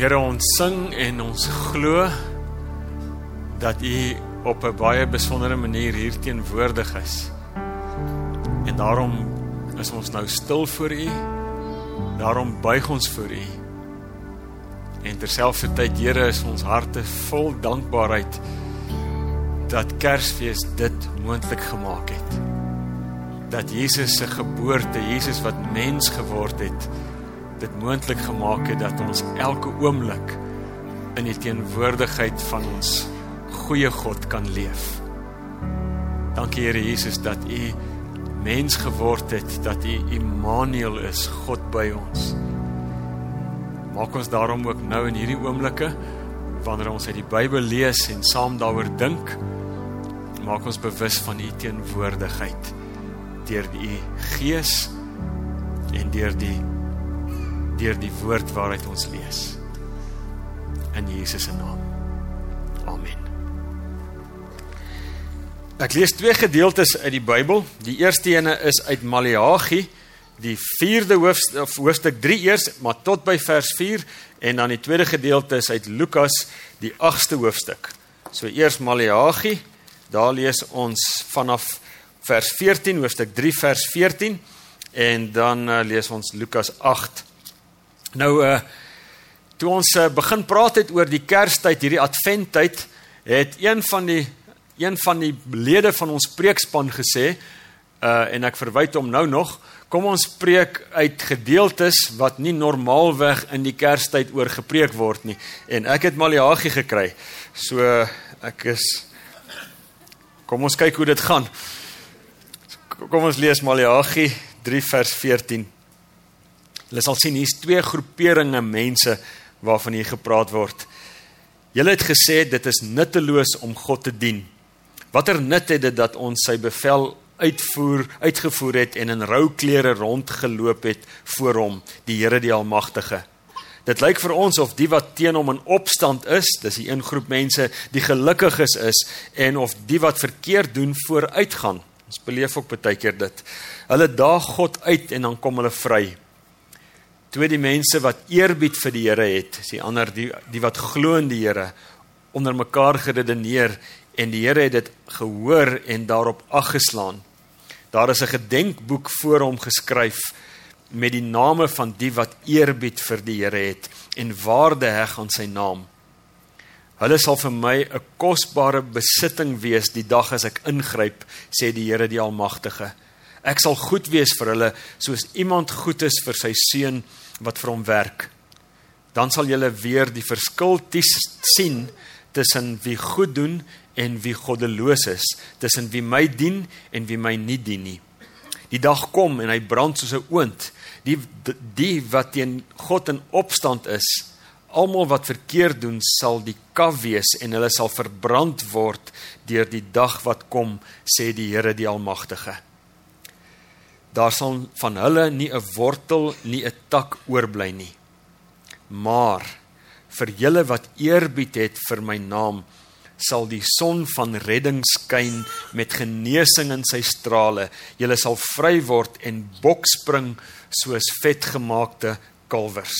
Here ons sing en ons glo dat U op 'n baie besondere manier hier teenwoordig is. En daarom is ons nou stil voor U. Daarom buig ons voor U. En terselfdertyd Here is ons harte vol dankbaarheid dat Kersfees dit moontlik gemaak het. Dat Jesus se geboorte, Jesus wat mens geword het, dit moontlik gemaak het dat ons elke oomblik in die teenwoordigheid van ons goeie God kan leef. Dankie Here Jesus dat U mens geword het, dat U Immanuel is, God by ons. Maak ons daarom ook nou in hierdie oomblikke wanneer ons uit die Bybel lees en saam daaroor dink, maak ons bewus van U teenwoordigheid deur die Gees en deur die deur die woord waaruit ons lees. In Jesus se naam. Amen. Ek lees twee gedeeltes uit die Bybel. Die eerste ene is uit Maleagi, die 4de hoofstuk of hoofstuk 3 eers, maar tot by vers 4 en dan die tweede gedeelte is uit Lukas, die 8ste hoofstuk. So eers Maleagi, daar lees ons vanaf vers 14 hoofstuk 3 vers 14 en dan uh, lees ons Lukas 8 Nou uh toe ons uh, begin praat het oor die Kerstyd, hierdie Adventtyd, het een van die een van die lede van ons preekspan gesê uh en ek verwyd hom nou nog, kom ons preek uit gedeeltes wat nie normaalweg in die Kerstyd oor gepreek word nie. En ek het Maleagi gekry. So ek is Kom ons kyk hoe dit gaan. Kom ons lees Maleagi 3 vers 14. Hulle sal sien hier's twee groeperinge mense waarvan hier gepraat word. Julle het gesê dit is nutteloos om God te dien. Watter nut het dit dat ons sy bevel uitvoer uitgevoer het en in rou klere rondgeloop het voor hom, die Here die Almagtige? Dit lyk vir ons of die wat teen hom in opstand is, dis die een groep mense, die gelukkiges is en of die wat verkeerd doen vooruitgaan. Ons beleef ook baie keer dit. Hulle daag God uit en dan kom hulle vry twee die mense wat eerbied vir die Here het, die ander die die wat glo in die Here onder mekaar geredeneer en die Here het dit gehoor en daarop aggeslaan. Daar is 'n gedenkboek voor hom geskryf met die name van die wat eerbied vir die Here het en waarde heg aan sy naam. Hulle sal vir my 'n kosbare besitting wees die dag as ek ingryp, sê die Here die Almagtige. Ek sal goed wees vir hulle soos iemand goed is vir sy seun wat vir hom werk. Dan sal julle weer die verskil sien tussen wie goed doen en wie goddeloos is, tussen wie my dien en wie my nie dien nie. Die dag kom en hy brand soos 'n oond. Die die wat teen God in opstand is, almal wat verkeerd doen, sal die kaf wees en hulle sal verbrand word deur die dag wat kom, sê die Here die Almagtige daar sal van hulle nie 'n wortel nie 'n tak oorbly nie. Maar vir julle wat eerbied het vir my naam sal die son van redding skyn met genesing in sy strale. Julle sal vry word en bokspring soos vetgemaakte kalwers.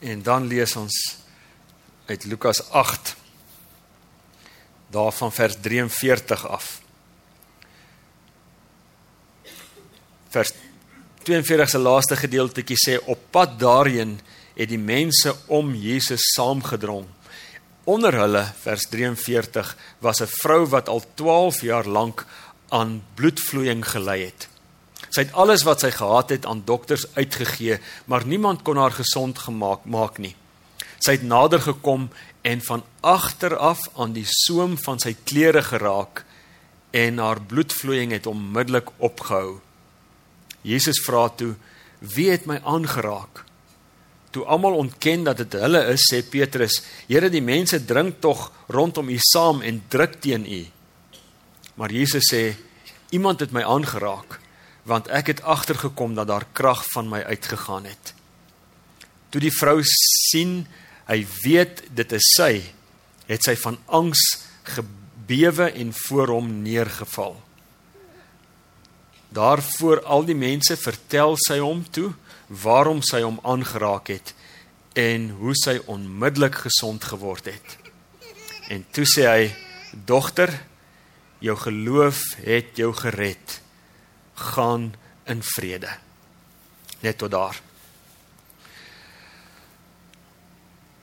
En dan lees ons uit Lukas 8 daarvan vers 43 af. Vers 42 se laaste gedeeltetjie sê op pad daarheen het die mense om Jesus saamgedrong. Onder hulle vers 43 was 'n vrou wat al 12 jaar lank aan bloedvloeiing gely het. Sy het alles wat sy gehad het aan dokters uitgegee, maar niemand kon haar gesond gemaak maak nie. Sy het nader gekom en van agter af aan die soem van sy klere geraak en haar bloedvloeiing het onmiddellik opgehou. Jesus vra toe: "Wie het my aangeraak?" Toe almal ontken dat dit hulle is, sê Petrus: "Here, die mense drink tog rondom U saam en druk teen U." Maar Jesus sê: "Iemand het my aangeraak, want ek het agtergekom dat daar krag van my uitgegaan het." Toe die vrou sien, hy weet dit is sy, het sy van angs gebewe en voor hom neergeval. Daarvoor al die mense vertel sy hom toe waarom sy hom aangeraak het en hoe sy onmiddellik gesond geword het. En toe sê hy: "Dogter, jou geloof het jou gered. Gaan in vrede." Net tot daar.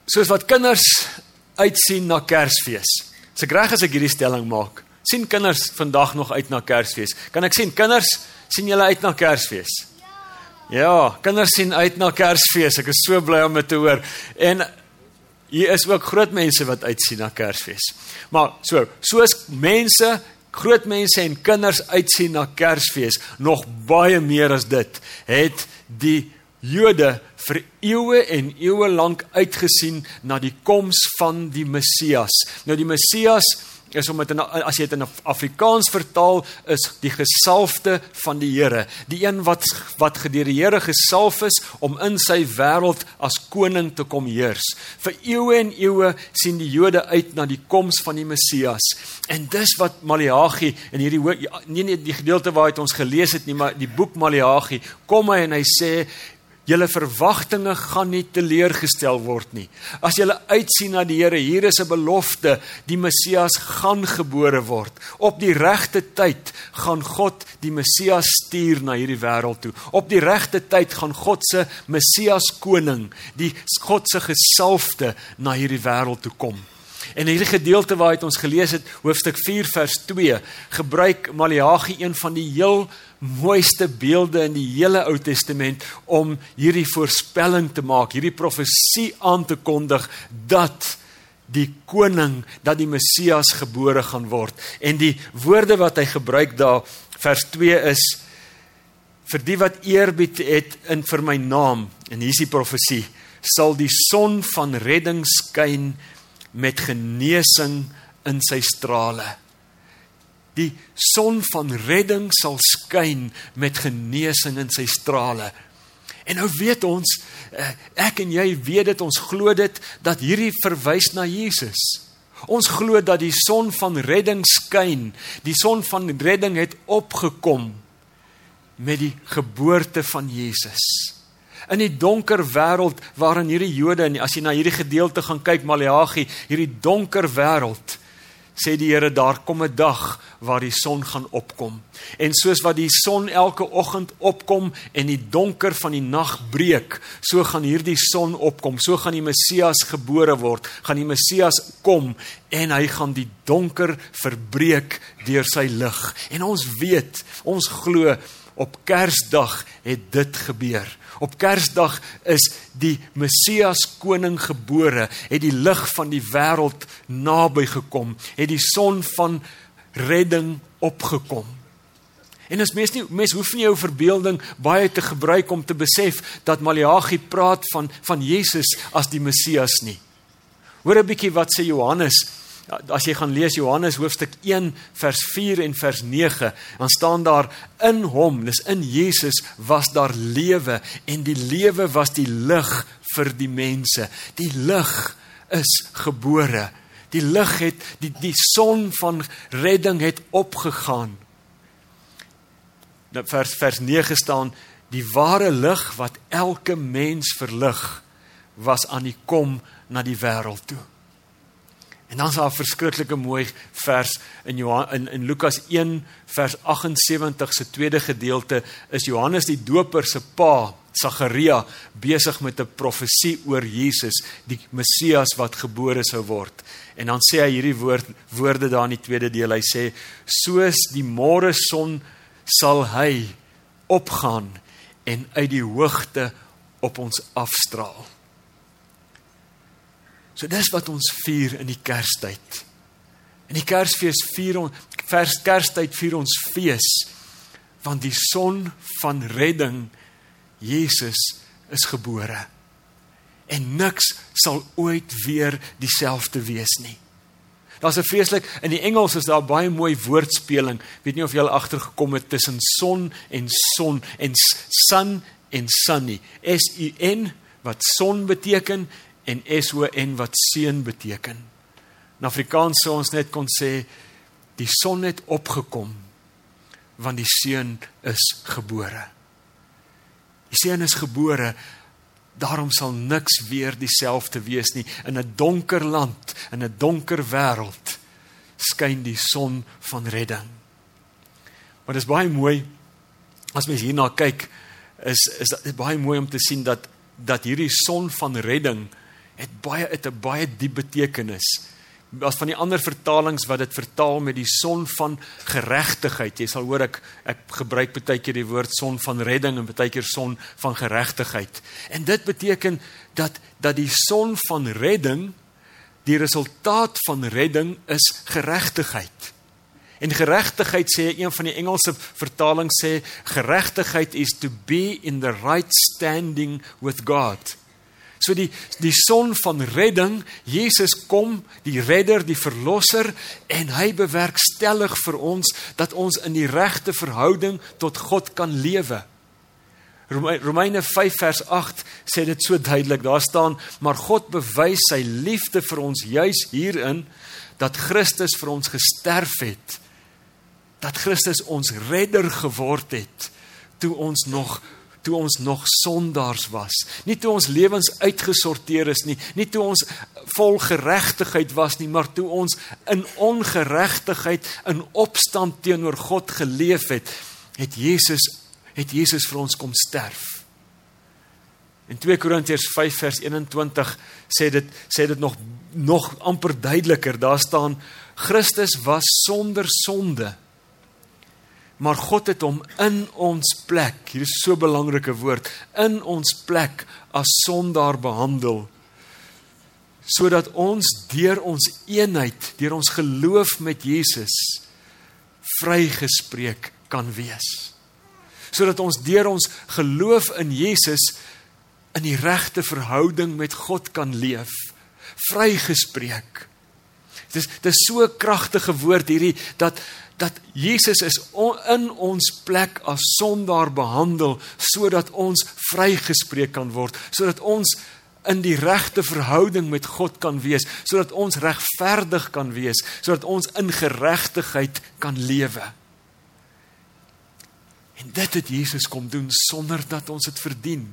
Soos wat kinders uitsien na Kersfees. As ek reg as ek hierdie stelling maak, sien kinders vandag nog uit na Kersfees. Kan ek sien kinders sien julle uit na Kersfees? Ja, kinders sien uit na Kersfees. Ek is so bly om dit te hoor. En hier is ook groot mense wat uitsien na Kersfees. Maar so, soos mense, groot mense en kinders uitsien na Kersfees, nog baie meer as dit, het die Jode vir eeue en eeue lank uitgesien na die koms van die Messias. Nou die Messias is om dit in as jy dit in Afrikaans vertaal is die gesalfde van die Here, die een wat wat gedeur die Here gesalf is om in sy wêreld as koning te kom heers. Vir eeue en eeue sien die Jode uit na die koms van die Messias. En dis wat Maleagi in hierdie nie net die gedeelte waar hy ons gelees het nie, maar die boek Maleagi kom hy en hy sê Julle verwagtinge gaan nie teleurgestel word nie. As julle uitsien na die Here, hier is 'n belofte, die Messias gaan gebore word. Op die regte tyd gaan God die Messias stuur na hierdie wêreld toe. Op die regte tyd gaan God se Messias koning, die God se gesalfde na hierdie wêreld toe kom. En hierdie gedeelte waar hy het ons gelees het, hoofstuk 4 vers 2, gebruik Maleagi een van die heel mooiste beelde in die hele Ou Testament om hierdie voorspelling te maak, hierdie profesie aan te kondig dat die koning, dat die Messias gebore gaan word. En die woorde wat hy gebruik daar vers 2 is vir die wat eerbied het in vir my naam en hier is die profesie sal die son van redding skyn met genesing in sy strale. Die son van redding sal skyn met genesing in sy strale. En nou weet ons, eh, ek en jy weet dit, ons glo dit dat hierdie verwys na Jesus. Ons glo dat die son van redding skyn. Die son van redding het opgekom met die geboorte van Jesus in die donker wêreld waarin hierdie Jode en as jy na hierdie gedeelte gaan kyk Maleagi, hierdie donker wêreld sê die Here daar kom 'n dag waar die son gaan opkom. En soos wat die son elke oggend opkom en die donker van die nag breek, so gaan hierdie son opkom. So gaan die Messias gebore word, gaan die Messias kom en hy gaan die donker verbreek deur sy lig. En ons weet, ons glo op Kersdag het dit gebeur. Op Kersdag is die Messias koning gebore, het die lig van die wêreld naby gekom, het die son van redding opgekom. En as mens nie mens hoef nie jou verbeelding baie te gebruik om te besef dat Maleagi praat van van Jesus as die Messias nie. Hoor 'n bietjie wat sê Johannes as jy gaan lees Johannes hoofstuk 1 vers 4 en vers 9, dan staan daar in hom, dis in Jesus was daar lewe en die lewe was die lig vir die mense. Die lig is gebore. Die lig het die die son van redding het opgegaan. Nou vers vers 9 staan die ware lig wat elke mens verlig was aan die kom na die wêreld toe. En dan is daar 'n verskriklike mooi vers in Johan, in in Lukas 1 vers 78 se tweede gedeelte is Johannes die Doper se pa Sagaria besig met 'n profesie oor Jesus, die Messias wat gebore sou word. En dan sê hy hierdie woord woorde daar in die tweede deel. Hy sê soos die môre son sal hy opgaan en uit die hoogte op ons afstraal. So dis wat ons vier in die Kerstyd. In die Kersfees vier ons vers Kerstyd vier ons fees want die son van redding Jesus is gebore. En niks sal ooit weer dieselfde wees nie. Daar's 'n vreeslik in die Engels is daar baie mooi woordspeling. Weet nie of jy al agtergekom het tussen son en son en sun en sunny. S U N wat son beteken en SON wat seun beteken. In Afrikaans sou ons net kon sê die son het opgekom want die seun is gebore. Die seun is gebore Daarom sal niks weer dieselfde wees nie in 'n donker land, in 'n donker wêreld skyn die son van redding. Maar dit is baie mooi as mens hierna kyk, is is dit baie mooi om te sien dat dat hierdie son van redding het baie het 'n baie diep betekenis as van die ander vertalings wat dit vertaal met die son van geregtigheid. Jy sal hoor ek ek gebruik baie keer die woord son van redding en baie keer son van geregtigheid. En dit beteken dat dat die son van redding die resultaat van redding is geregtigheid. En geregtigheid sê een van die Engelse vertalings sê geregtigheid is to be in the right standing with God. So die die son van redding, Jesus kom, die redder, die verlosser en hy bewerkstellig vir ons dat ons in die regte verhouding tot God kan lewe. Romeine 5 vers 8 sê dit so duidelik. Daar staan: "Maar God bewys sy liefde vir ons juis hierin dat Christus vir ons gesterf het. Dat Christus ons redder geword het toe ons nog toe ons nog sondaars was, nie toe ons lewens uitgesorteer is nie, nie toe ons vol geregtigheid was nie, maar toe ons in ongeregtigheid in opstand teenoor God geleef het, het Jesus het Jesus vir ons kom sterf. In 2 Korintiërs 5 vers 21 sê dit sê dit nog nog amper duideliker. Daar staan Christus was sonder sonde maar God het hom in ons plek, hier is so 'n belangrike woord, in ons plek as sondaar behandel sodat ons deur ons eenheid, deur ons geloof met Jesus vrygespreek kan wees. Sodat ons deur ons geloof in Jesus in die regte verhouding met God kan leef, vrygespreek. Dis dis so 'n kragtige woord hierdie dat dat Jesus is in ons plek as sondaar behandel sodat ons vrygespreek kan word, sodat ons in die regte verhouding met God kan wees, sodat ons regverdig kan wees, sodat ons in geregtigheid kan lewe. En dit het Jesus kom doen sonder dat ons dit verdien.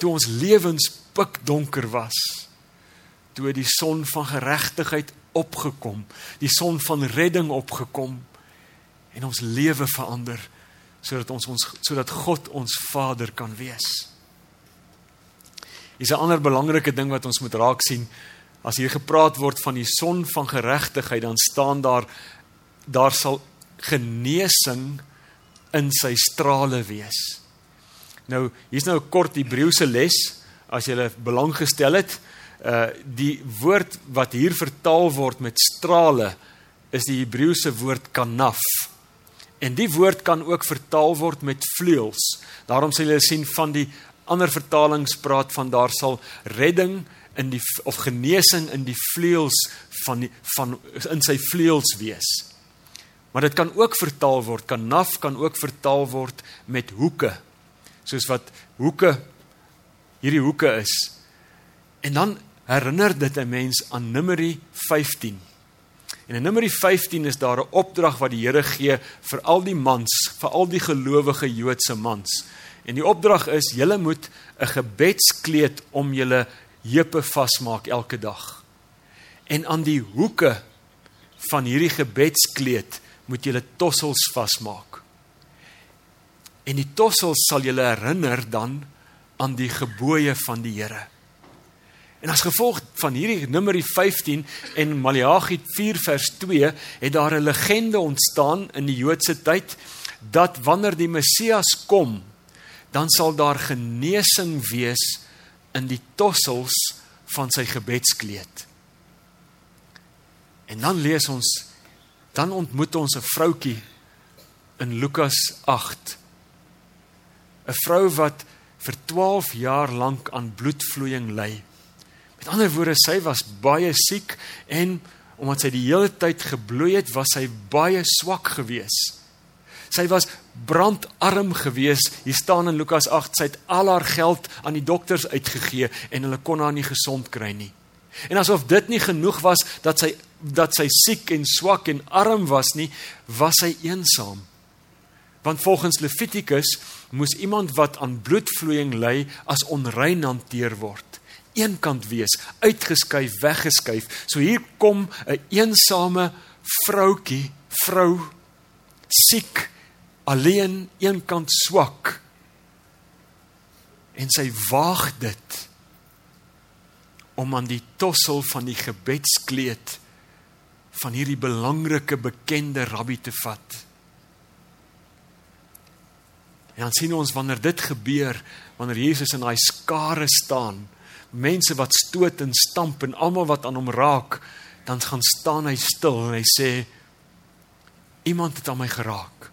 Toe ons lewens pikdonker was, toe die son van geregtigheid opgekom, die son van redding opgekom en ons lewe verander sodat ons ons sodat God ons Vader kan wees. Dis 'n ander belangrike ding wat ons moet raak sien as hier gepraat word van die son van geregtigheid dan staan daar daar sal genesing in sy strale wees. Nou, hier's nou 'n kort Hebreëse les as jy belang gestel het uh die woord wat hier vertaal word met strale is die Hebreëse woord kanaf. En die woord kan ook vertaal word met vleuels. Daarom sal jy sien van die ander vertalings praat van daar sal redding in die of genesing in die vleuels van die, van in sy vleuels wees. Maar dit kan ook vertaal word kanaf kan ook vertaal word met hoeke. Soos wat hoeke hierdie hoeke is. En dan herinner dit 'n mens aan Numeri 15. En in Numeri 15 is daar 'n opdrag wat die Here gee vir al die mans, vir al die gelowige Joodse mans. En die opdrag is: julle moet 'n gebedskleed om julle heupe vasmaak elke dag. En aan die hoeke van hierdie gebedskleed moet julle tossels vasmaak. En die tossels sal julle herinner dan aan die gebooie van die Here. En as gevolg van hierdie Numeri 15 en Maleagi 4 vers 2 het daar 'n legende ontstaan in die Joodse tyd dat wanneer die Messias kom, dan sal daar genesing wees in die tossels van sy gebedskleed. En dan lees ons dan ontmoet ons 'n vroutkie in Lukas 8. 'n Vrou wat vir 12 jaar lank aan bloedvloeiing ly. Met ander woorde, sy was baie siek en omdat sy die hele tyd gebloei het, was sy baie swak geweest. Sy was brandarm geweest. Hier staan in Lukas 8, sy het al haar geld aan die dokters uitgegee en hulle kon haar nie gesond kry nie. En asof dit nie genoeg was dat sy dat sy siek en swak en arm was nie, was sy eensaam. Want volgens Levitikus moes iemand wat aan bloedvloeiing ly as onrein hanteer word. Eenkant wees, uitgeskuif, weggeskuif. So hier kom 'n een eensame vroutjie, vrou siek, alleen, eenkant swak. En sy waag dit om aan die tossel van die gebedskleed van hierdie belangrike bekende rabbi te vat. En dan sien ons wanneer dit gebeur, wanneer Jesus in daai skare staan, mense wat stoot en stamp en almal wat aan hom raak, dan gaan staan hy stil en hy sê iemand het aan my geraak.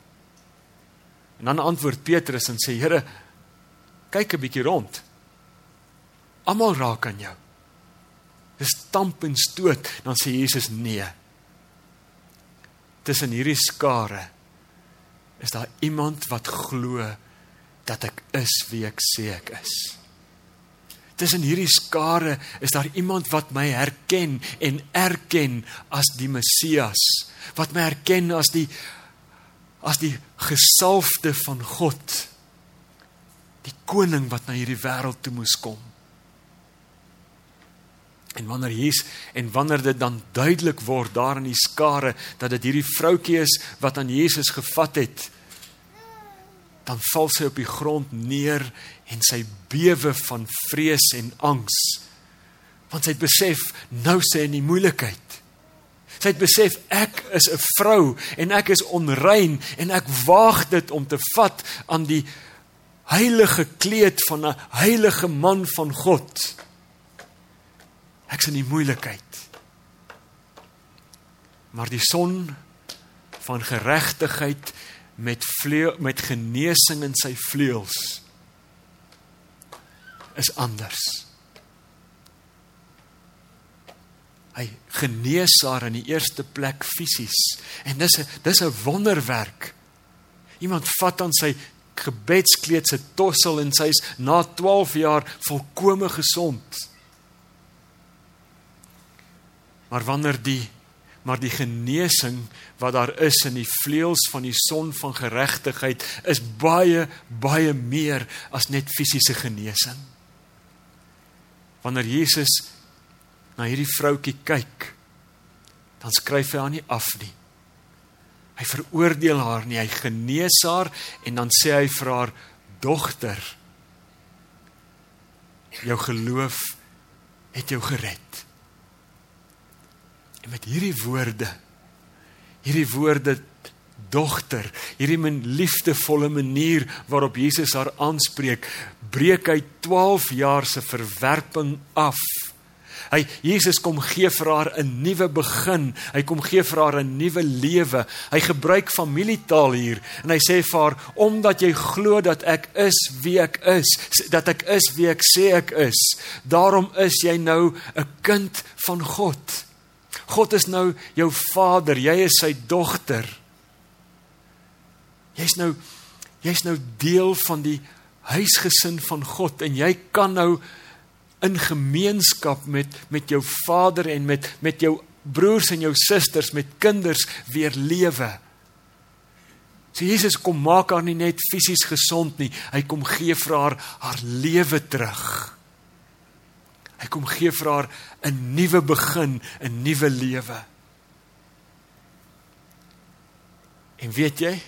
En dan antwoord Petrus en sê Here, kyk 'n bietjie rond. Almal raak aan jou. Dis stamp en stoot, dan sê Jesus nee. Tussen hierdie skare is daar iemand wat glo dat ek is wie ek sê ek is. Tussen hierdie skare is daar iemand wat my herken en erken as die Messias, wat my herken as die as die gesalfde van God, die koning wat na hierdie wêreld toe moes kom. En wanneer hier's en wanneer dit dan duidelik word daar in die skare dat dit hierdie vroutjie is wat aan Jesus gevat het, dan val sy op die grond neer en sy bewe van vrees en angs. Want sy het besef nou sy in die moeilikheid. Sy het besef ek is 'n vrou en ek is onrein en ek waag dit om te vat aan die heilige kleed van 'n heilige man van God. Ek's in die moeilikheid. Maar die son van geregtigheid met vleu met genesing in sy vleuels is anders. Hy genees haar in die eerste plek fisies en dis 'n dis 'n wonderwerk. Iemand vat aan sy gebedskleed se tossel en sy's na 12 jaar volkome gesond. Maar wanneer die maar die genesing wat daar is in die vleuels van die son van geregtigheid is baie baie meer as net fisiese genesing. Wanneer Jesus na hierdie vroutjie kyk, dan skryf hy haar nie af nie. Hy veroordeel haar nie, hy genees haar en dan sê hy vir haar dogter jou geloof het jou gered. En met hierdie woorde hierdie woorde dogter, hierdie min liefdevolle manier waarop Jesus haar aanspreek, breek hy 12 jaar se verwerping af. Hy Jesus kom gee vir haar 'n nuwe begin. Hy kom gee vir haar 'n nuwe lewe. Hy gebruik familietaal hier en hy sê vir haar omdat jy glo dat ek is wie ek is, dat ek is wie ek sê ek is, daarom is jy nou 'n kind van God. God is nou jou vader, jy is sy dogter. Jy's nou jy's nou deel van die huisgesin van God en jy kan nou in gemeenskap met met jou vader en met met jou broers en jou susters met kinders weer lewe. So Jesus kom maak haar nie net fisies gesond nie, hy kom gee vir haar haar lewe terug. Hy kom gee vir haar 'n nuwe begin, 'n nuwe lewe. En weet jy?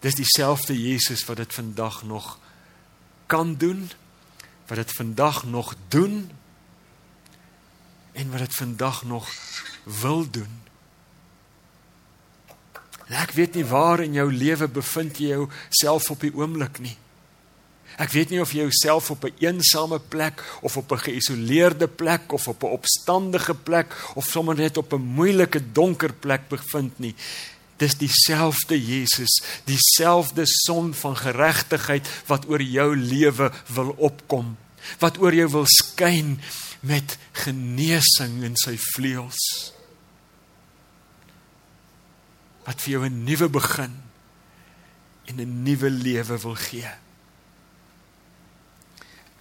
Dis dieselfde Jesus wat dit vandag nog kan doen, wat dit vandag nog doen en wat dit vandag nog wil doen. En ek weet nie waar in jou lewe bevind jy jouself op die oomblik nie. Ek weet nie of jy jouself op 'n eensame plek of op 'n geïsoleerde plek of op 'n opstandige plek of sommer net op 'n moeilike donker plek bevind nie. Dis dieselfde Jesus, dieselfde son van geregtigheid wat oor jou lewe wil opkom, wat oor jou wil skyn met genesing in sy vleuels. Wat vir jou 'n nuwe begin en 'n nuwe lewe wil gee.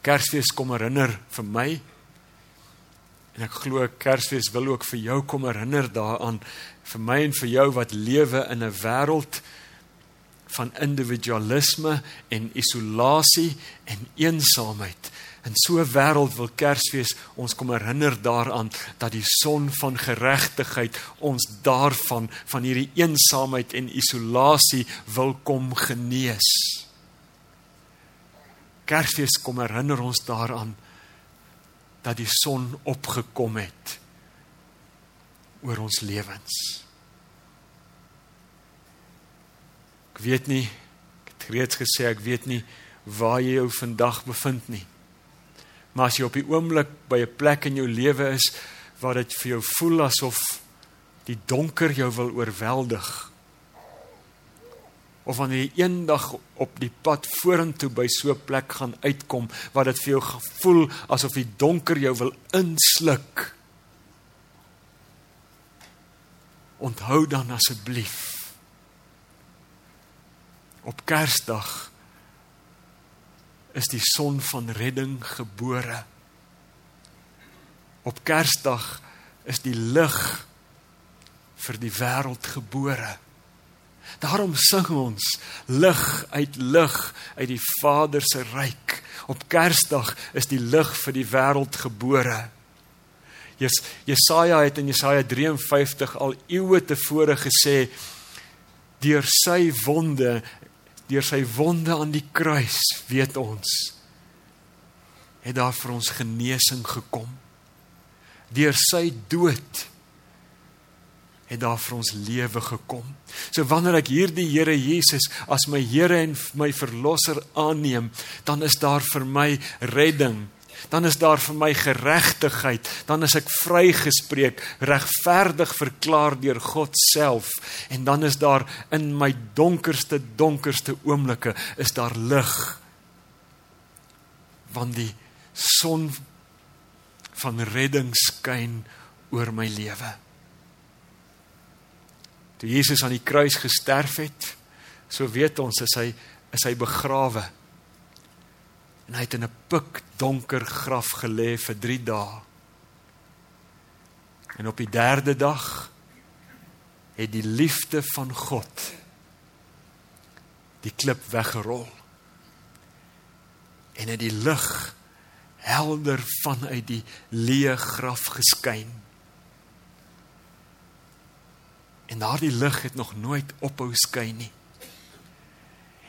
Kersfees kom herinner vir my En ek glo Kersfees wil ook vir jou kom herinner daaraan vir my en vir jou wat lewe in 'n wêreld van individualisme en isolasie en eensaamheid. In so 'n wêreld wil Kersfees ons kom herinner daaraan dat die son van geregtigheid ons daarvan van hierdie eensaamheid en isolasie wil kom genees. Kersfees kom herinner ons daaraan dat die son opgekom het oor ons lewens. Ek weet nie, ek het reeds gesê ek weet nie waar jy jou vandag bevind nie. Maar as jy op die oomblik by 'n plek in jou lewe is waar dit vir jou voel asof die donker jou wil oorweldig of wanneer jy eendag op die pad vorentoe by so 'n plek gaan uitkom waar dit vir jou gevoel asof die donker jou wil insluk onthou dan asseblief op Kersdag is die son van redding gebore. Op Kersdag is die lig vir die wêreld gebore. Daarom sing ons lig uit lig uit die Vader se ryk. Op Kersdag is die lig vir die wêreld gebore. Jes Jesaja het in Jesaja 53 al eeue tevore gesê deur sy wonde deur sy wonde aan die kruis, weet ons, het daar vir ons genesing gekom. Deur sy dood het daar vir ons lewe gekom. So wanneer ek hierdie Here Jesus as my Here en my verlosser aanneem, dan is daar vir my redding dan is daar vir my geregtigheid, dan is ek vrygespreek, regverdig verklaar deur God self en dan is daar in my donkerste donkerste oomblikke is daar lig. Want die son van redding skyn oor my lewe. Toe Jesus aan die kruis gesterf het, so weet ons is hy is hy begrawe en hy het in 'n pikdonker graf gelê vir 3 dae. En op die 3de dag het die liefde van God die klip weggerol. En het die lig helder vanuit die leë graf geskyn. En daardie lig het nog nooit ophou skyn nie.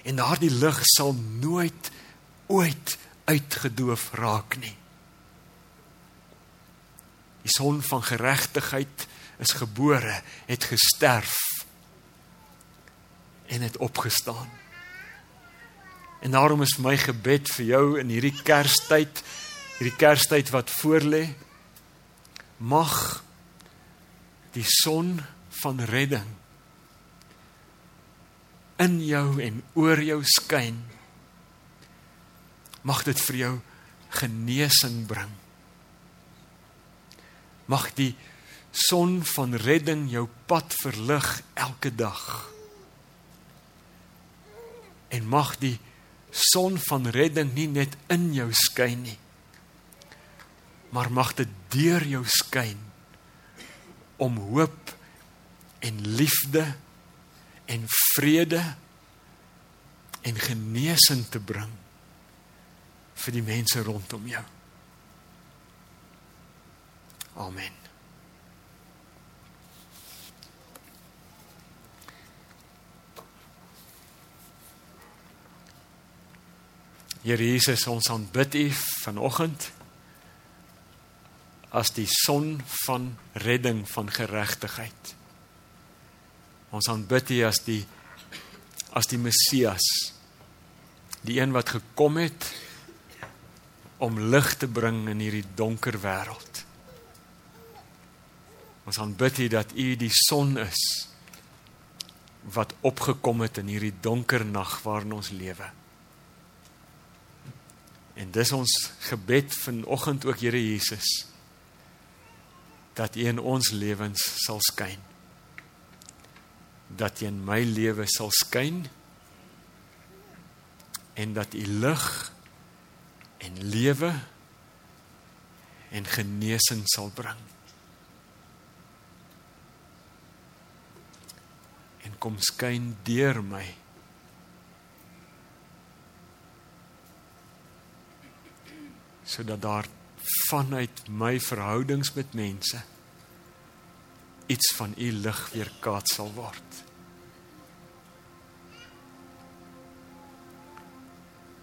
En daardie lig sal nooit ooit uitgedoof raak nie. Die son van geregtigheid is gebore, het gesterf en het opgestaan. En daarom is my gebed vir jou in hierdie Kerstyd, hierdie Kerstyd wat voorlê, mag die son van redding in jou en oor jou skyn mag dit vir jou genesing bring. Mag die son van redding jou pad verlig elke dag. En mag die son van redding nie net in jou skyn nie, maar mag dit deur jou skyn om hoop en liefde en vrede en genesing te bring vir die mense rondom jou. Amen. Here Jesus, ons aanbid U vanoggend as die son van redding van geregtigheid. Ons aanbid U as die as die Messias, die een wat gekom het om lig te bring in hierdie donker wêreld. Ons aanbid U dat U die son is wat opgekom het in hierdie donker nag waarin ons lewe. En dis ons gebed vanoggend ook Here Jesus dat U in ons lewens sal skyn. Dat U in my lewe sal skyn en dat U lig en lewe en genesing sal bring. En kom skyn deur my. sodat daar vanuit my verhoudings met mense iets van u lig weerkaats sal word.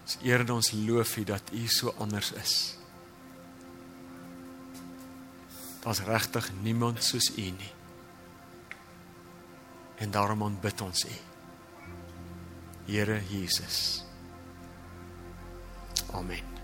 Ons eer en ons loof U dat U so anders is. Daar's regtig niemand soos U nie. En daarom aanbid ons U. Here Jesus. Amen.